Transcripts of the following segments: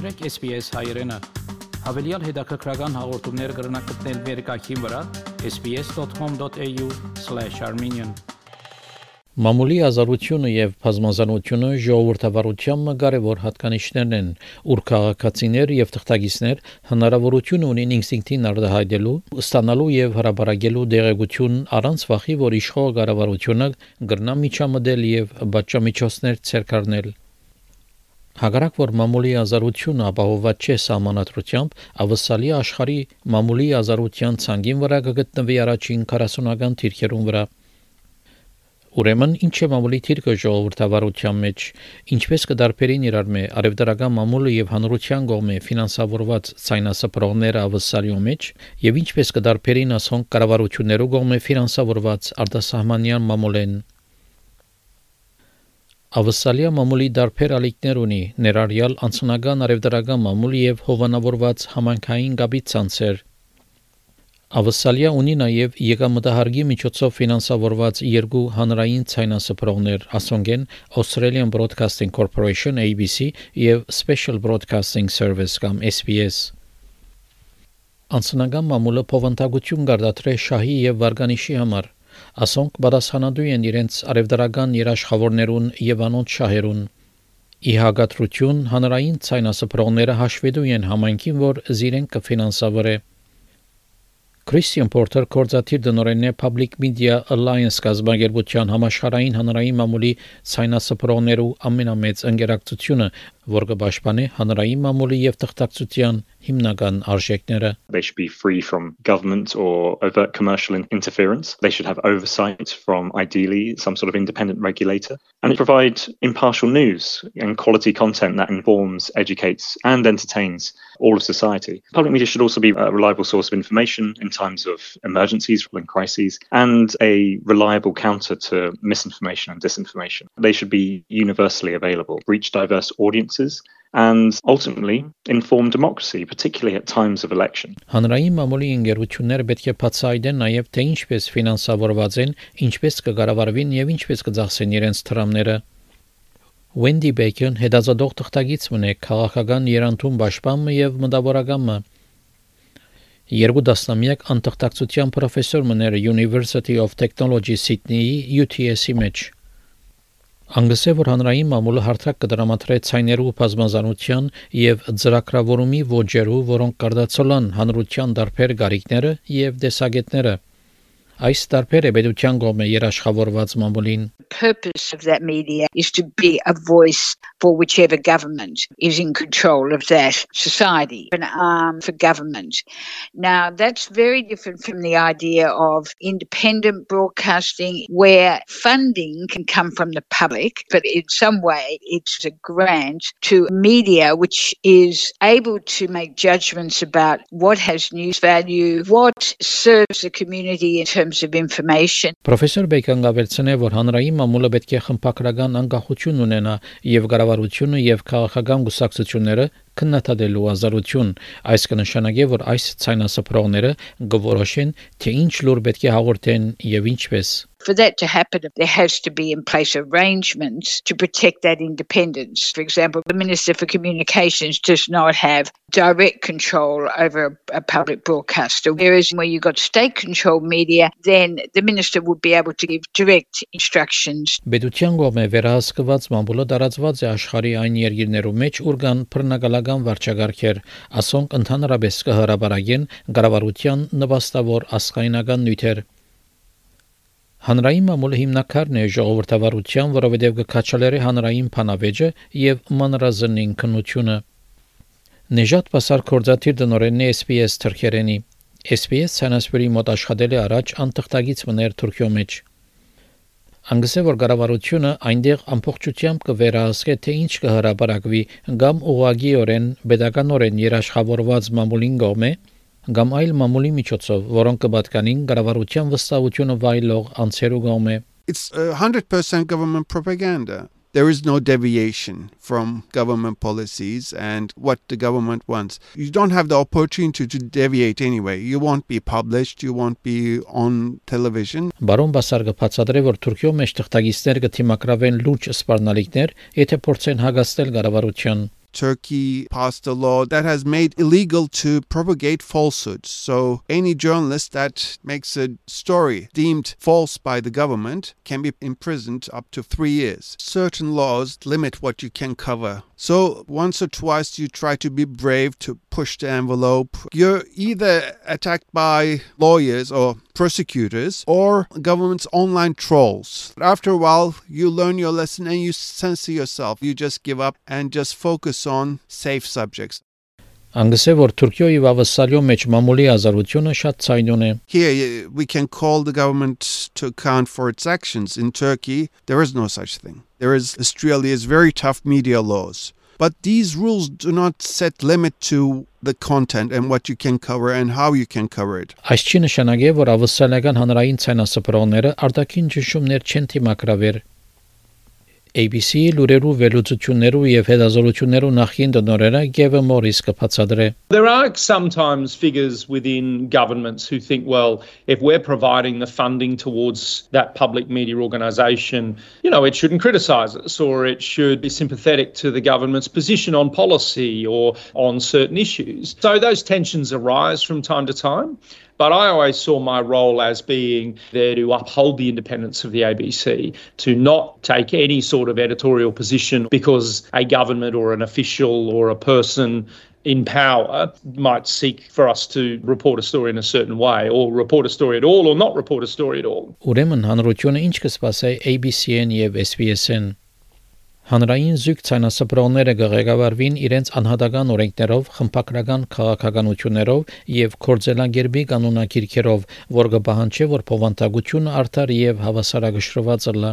Մաղթրեք SPS հայրենը։ Հավելյալ հետաքրքրական հաղորդումներ կգրնակցնել վերկայքին վրա sps.com.au/armenian Մամուլի ազատությունը եւ բազմազանությունը ժողովրդավարության կարևոր հատկանիշներն են, ուր քաղաքացիներ եւ թղթակիցներ հնարավորություն ունեն ինստինկտին արտահայտելու, ստանալու եւ հրաբարակելու դեղեցություն առանց վախի, որ իշխող կառավարությունը գրնա միջամտել եւ բաժամիջոցներ ցերկարնել։ Հակառակ որ մամուլի ազատությունը ապահովված չէ սահմանադրությամբ, ավսալի աշխարհի մամուլի ազատության ցանկին վրա կգտնվի առաջին 40-ական թիրքերուն վրա։ Ուրեմն ինչ է մամուլի թիրքը ժողովրդավարության մեջ, ինչպես կդարբերին իրար մե արևդարական մամուլը եւ հանրության կողմէ ֆինանսավորված ցայնասպրողները ավսալյո մեջ եւ ինչպես կդարբերին ասոն կառավարություններու կողմէ ֆինանսավորված արտասահմանյան մամուլեն Ավսալիա մամուլի դարբեր ալիքներ ունի, ներառյալ անցնական արևդարական մամուլ եւ հովանավորված համանքային գաբի ցանցեր, Ավսալիա ունի նաև եկամտահարգի միջոցով ֆինանսավորված երկու հանրային ցայնասփռողներ՝ Ասոնգեն Australian Broadcasting Corporation ABC եւ Special Broadcasting Service կամ SBS։ Անցնական մամուլը փոխանցագություն գարդատրե շահի եւ վարգանիշի համար։ Ասոնք պատասխանատու են իրենց արևդարական երաշխավորներուն եւ անոնց շահերուն։ Ի հագատրություն հանրային ցայնասփռողները հաշվետու են համայնքին, որ զիրեն կֆինանսավորե Christian Porter կորզաթիր դնորենն է Public Media Alliance կազմակերպության համաշխարհային հանրային մամուլի ցայնասփռողներու ամենամեծ ընկերակցությունը, որ կպաշտպանի հանրային մամուլի եւ թղթակցության հիմնական արժեքները։ They should be free from government or overt commercial interference. They should have oversight from ideally some sort of independent regulator and provide impartial news and quality content that informs, educates and entertains all of society. Public media should also be a reliable source of information in times of emergencies and crises and a reliable counter to misinformation and disinformation. They should be universally available, reach diverse audiences and ultimately inform democracy, particularly at times of election. Հանրային մամուլի ընկերությունները պետք է բացահայտեն նաև թե ինչպես ֆինանսավորված են, ինչպես կկառավարվին եւ ինչպես կձախսեն իրենց թրամները։ Wendy Bacon հետազոտող թղթակից մնե քաղաքական երանդում պաշտպանը եւ մտավորականը Երկու դասնամյակ անտղտակցության պրոֆեսոր մներ University of Technology Sydney-ի UTS-ի մեջ Անգլիսը որ հանրային մամուլը հարթակ կդրամատրե ցայներու բազմազանության եւ ծրագրավորումի ոճերու, որոնք կարտացոլան հանրության դարբեր գարիկները եւ դեսագետները Այս տարբեր էբեդության կողմը երաշխավորված մամուլին purpose of that media is to be a voice for whichever government is in control of that society, an arm for government. Now, that's very different from the idea of independent broadcasting where funding can come from the public, but in some way it's a grant to media which is able to make judgments about what has news value, what serves the community in terms of information. Professor Bacon գավերցնե որ հանրային մամուլը պետք է խմբակրական անկախություն ունենա եւ կառավարությունը եւ քաղաքական գուսակցությունները քննադատելու ազատություն այս կնշանակի որ այս ցայնասփռողները գորոշեն թե ինչ լուր պետք է հաղորդեն եւ ինչպես For that to happen, there has to be in place arrangements to protect that independence. For example, the Minister for Communications does not have direct control over a public broadcaster, whereas where you've got state controlled media, then the Minister would be able to give direct instructions. Պետության կողմէ վերահսկված մամուլը տարածված է աշխարհի այն երկրներում մեջ, ուր կան բռնագալական վարչագարքեր, ասոնք ընդհանրապես կհրաբարագեն կառավարության նվաստավոր ասխայնական նյութեր Հանրային մամուլը հիմնակարն է ժողովրդավարության, որովհետև կքաչալերի հանրային փանավեճը եւ մանրազնին քնությունը։ Նեժատ Պասար կորզաթիր դնորենն է SPS թրքերենի։ SPS ցանասպերի մոտ աշխատել է առաջ անտղտագից մներ Թուրքիո մեջ։ Անգսե որ կառավարությունը այնտեղ ամբողջությամբ կվերահսկե թե ինչ կհրապարակվի կամ ուղագիորեն pedagoganորեն երաշխավորված մամուլին կողմէ կամ այլ մամուլի միջոցով, որոնք կպատկանին կառավարության վստահությունը վայելող անձերու կողմէ։ It's 100% government propaganda. There is no deviation from government policies and what the government wants. You don't have the opportunity to deviate anyway. You won't be published, you won't be on television. Բարոն Բասարգը բացատրե, որ Թուրքիո մեջ թղթագիտներ կթիմակրավեն լուրջ սպառնալիքներ, եթե փորձեն հագաստել կառավարության Turkey passed a law that has made illegal to propagate falsehoods. So any journalist that makes a story deemed false by the government can be imprisoned up to three years. Certain laws limit what you can cover. So once or twice you try to be brave to push the envelope. You're either attacked by lawyers or prosecutors or government's online trolls. After a while, you learn your lesson and you censor yourself. You just give up and just focus on safe subjects. Անգսե որ Թուրքիոյի վավասալյո մեջ մամուլի ազատությունը շատ ցայնուն է։ Here, we can call the government to account for its actions. In Turkey, there is no such thing. There is Australia's very tough media laws. But these rules do not set limit to the content and what you can cover and how you can cover it. Այս չի նշանակի, որ ավսալական հանրային ցանասպրողները արտաքին ճնշումներ չեն թիմակրավեր ABC-ի լուրերու վերլուծություններու եւ հետազոտություններու նախին դնորերը Գևը Մորիս կբացատրե There are sometimes figures within governments who think well if we're providing the funding towards that public media organisation you know it shouldn't criticise us or it should be sympathetic to the government's position on policy or on certain issues so those tensions arise from time to time but I always saw my role as being there to uphold the independence of the ABC, to not take any sort of editorial position because a government or an official or a person in power might seek for us to report a story in a certain way or report a story at all or not report a story at all. Ուրեմն հանրությունը ինչ կսպասի ABC-ն եւ SBS-ն Հանրային զույգ ցանասպրողները կղեկավարվին իրենց անհատական օրենքներով, խմբակրական քաղաքականություններով եւ կորձելագերբի կանոնակիրքերով, որ կպահանջի, որ փոխանցագությունը արդար եւ հավասարակշռված լա։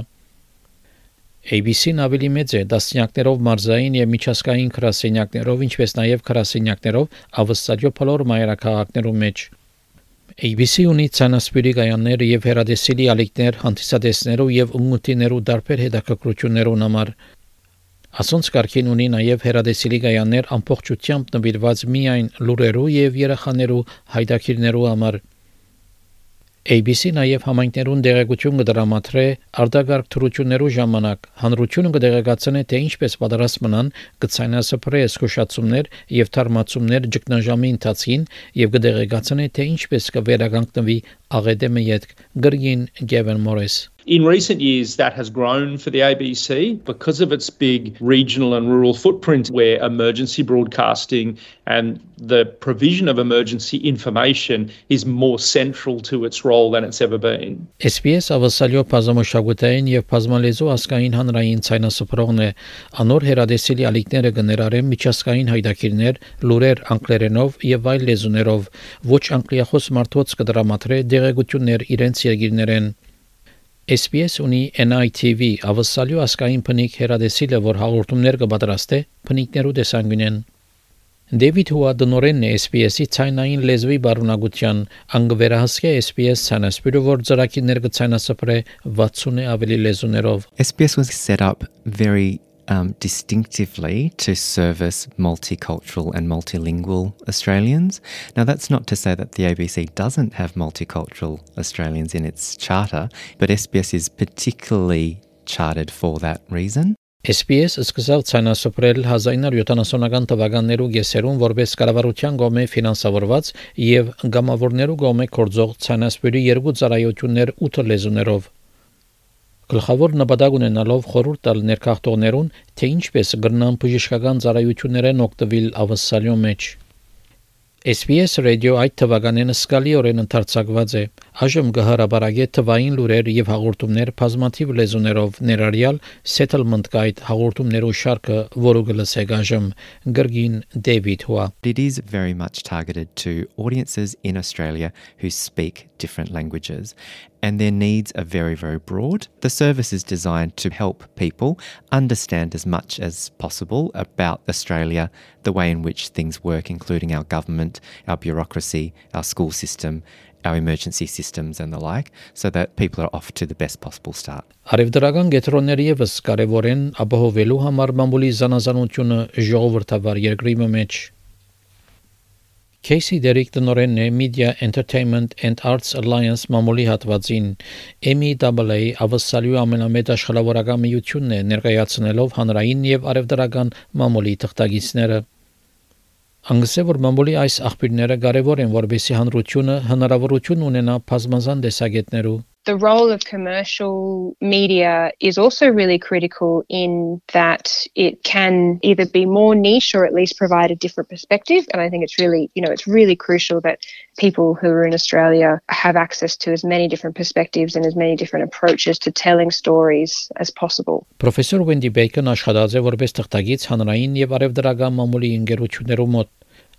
ABC-ն ավելի մեծ է դասնյակներով մարզային եւ միջազգային քրասենյակներով, ինչպես նաեւ քրասենյակներով ավստալյո փլոր մայրաքաղաքներում մեջ։ ABC ունի ցանասպիրի գայաններ եւ հերադեսիլի ալիքներ հանդիսադեսներու եւ ունգուտիներու դարբեր հետաքրքրություններուն համար Ասոնց կարգին ունի նաև հերադեսիլի գայաններ ամբողջությամբ նվիրված միայն լուրերու եւ երախաներու հայդակիրներու համար ABC նաև համայնքներուն դեղեցություն կդրամատրե արտագարկ թրություններու ժամանակ հանրությունը կդեղեկացնե թե ինչպես պատրաստ մնան կցայնասփռե զգուշացումներ եւ թարմացումներ ճգնաժամի ընթացքին եւ կդեղեկացնե թե ինչպես կվերականգնվի աղետեմը յետք գրգին Գևեն Մորես In recent years, that has grown for the ABC because of its big regional and rural footprint, where emergency broadcasting and the provision of emergency information is more central to its role than it's ever been. SPS ավասալյո բազմամշակութային եւ բազմալեզու ասկային հանրային ցայնասփռողն է անոր հերադեսիլի ալիքները կներարեն միջազգային հայդակիրներ լուրեր անգլերենով եւ այլ լեզուներով ոչ անգլիախոս մարդոց կդրամատրե դեղեցություններ իրենց երկիրներեն SPS ունի NITV ավսալյու ասկային փնիկ հերադեսիլը, որ հաղորդումներ կպատրաստե փնիկներու տեսանկյունեն։ Դեվիդ Հուա դնորենն է SPS-ի ցայնային լեզվի բարունակության անգվերահասկե SPS ցանասպիրը, որ ծրագիրներ կցանասպրե 60-ը ավելի լեզուներով։ SPS was set up very um, distinctively to service multicultural and multilingual Australians. Now, that's not to say that the ABC doesn't have multicultural Australians in its charter, but SBS is particularly chartered for that reason. SPS սկսավ ցանասպրել 1970-ական թվականներու գեսերուն որպես կառավարության կողմէ ֆինանսավորված եւ գամավորներու կողմէ կորձող ցանասպրի երկու ծառայություններ 8 լեզուներով Գլխավոր նպատակ ունենալով խորհուրդ տալ ներքախտողներուն, թե ինչպես գրնան բժշկական ծառայություններեն օգտվել ավսալյո մեջ։ SBS Radio այդ թվականին սկալիորեն ընդարձակված է։ Այժմ գահարաբարագե թվային լուրեր եւ հաղորդումներ բազմաթիվ լեզուներով ներառյալ Settlement Guide հաղորդումներու շարքը, որը գլսեք այժմ Գրգին Դեվիդ Հուա։ It is very much targeted to audiences in Australia who speak different languages and their needs are very, very broad. The service is designed to help people understand as much as possible about Australia, the way in which things work, including our government, our bureaucracy, our school system, our emergency systems and the like, so that people are off to the best possible start. Արևդրական գետրոնները եւս կարեւոր են ապահովելու համար մամուլի զանազանությունը ժողովրդավար երկրի մեջ Casey Derrick տնօրենն է Media Entertainment and Arts Alliance մամուլի հատվածին MEAA ավսալյու ամենամեծ աշխարհավորական միությունն է ներկայացնելով հանրային եւ արևդրական մամուլի թղթագիտները Անգսե որ մամուլի այս աղբյուրները կարևոր են որբեսի հանրությունը հնարավորություն ունենա բազմազան տեսակետներու the role of commercial media is also really critical in that it can either be more niche or at least provide a different perspective. And I think it's really, you know, it's really crucial that people who are in Australia have access to as many different perspectives and as many different approaches to telling stories as possible. Professor Wendy Bacon աշխատած է որպես թղթագիծ հանրային եւ արևդրական մամուլի ընկերություններու մոտ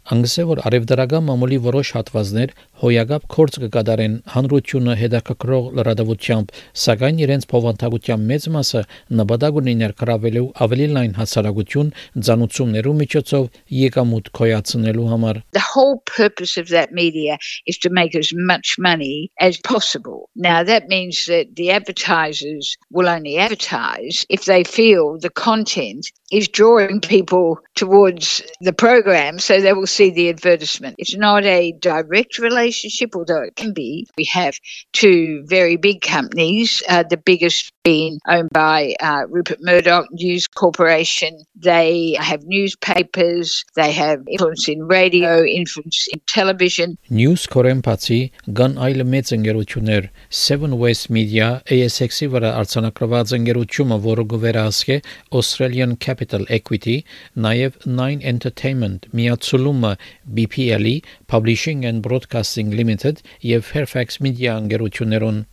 Անգսե որ արևդարական մամուլի որոշ հատվածներ հոյակապ կորց կկատարեն հանրությունը հետաքրքրող լրատվությամբ, սակայն իրենց փոխանցության մեծ մասը նպատակ ունի ներկրավելու ավելի լայն հասարակություն ցանուցումներու միջոցով եկամուտ կոյացնելու համար։ The whole purpose of that media is to make as much money as possible. Now that means that the advertisers will only advertise if they feel the content is drawing people towards the program so they will see the advertisement. It's not a direct relationship, although it can be. We have two very big companies, uh, the biggest being owned by uh, Rupert Murdoch News Corporation. They have newspapers, they have influence in radio, influence in television. News Corempatsi gan այլ մեծ ընկերություններ Seven West Media ASX-ի վրա արձանագրված ընկերությունը, որը գվերասկե Australian Capital Equity, նաև Nine Entertainment, միացումը BPL-ի Publishing and Broadcasting Limited եւ Fairfax Media ընկերություններուն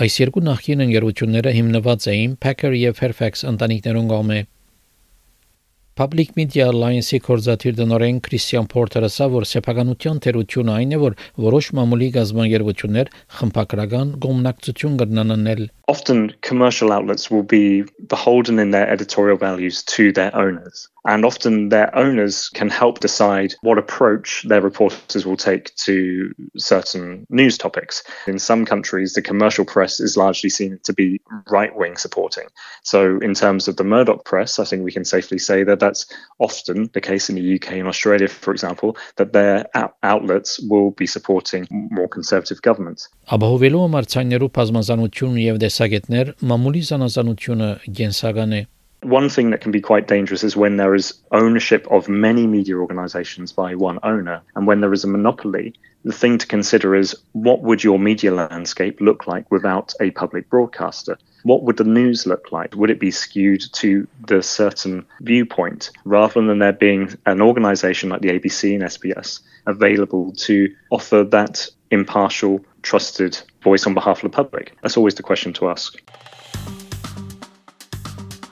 Այս երկու նախկին ընկերությունները հիմնված էին Packer եւ Fairfax ընտանիքներուն կողմէ Public Media Alliance-ի կորզաթիր դնորեն Քրիստիան Փորթերը ասա, որ սեփականության թերությունը այն է, որ որոշ մամուլի գազբանգերություններ խմբակրական գոմնակցություն կգնանանել often commercial outlets will be beholden in their editorial values to their owners. And often their owners can help decide what approach their reporters will take to certain news topics. In some countries, the commercial press is largely seen to be right wing supporting. So, in terms of the Murdoch press, I think we can safely say that that's often the case in the UK and Australia, for example, that their outlets will be supporting more conservative governments. Ապահովելու համար ցայներու բազմազանություն եւ տեսակետներ մամուլի զանազանությունը գենսական է One thing that can be quite dangerous is when there is ownership of many media organizations by one owner. And when there is a monopoly, the thing to consider is what would your media landscape look like without a public broadcaster? What would the news look like? Would it be skewed to the certain viewpoint rather than there being an organization like the ABC and SBS available to offer that impartial, trusted voice on behalf of the public? That's always the question to ask.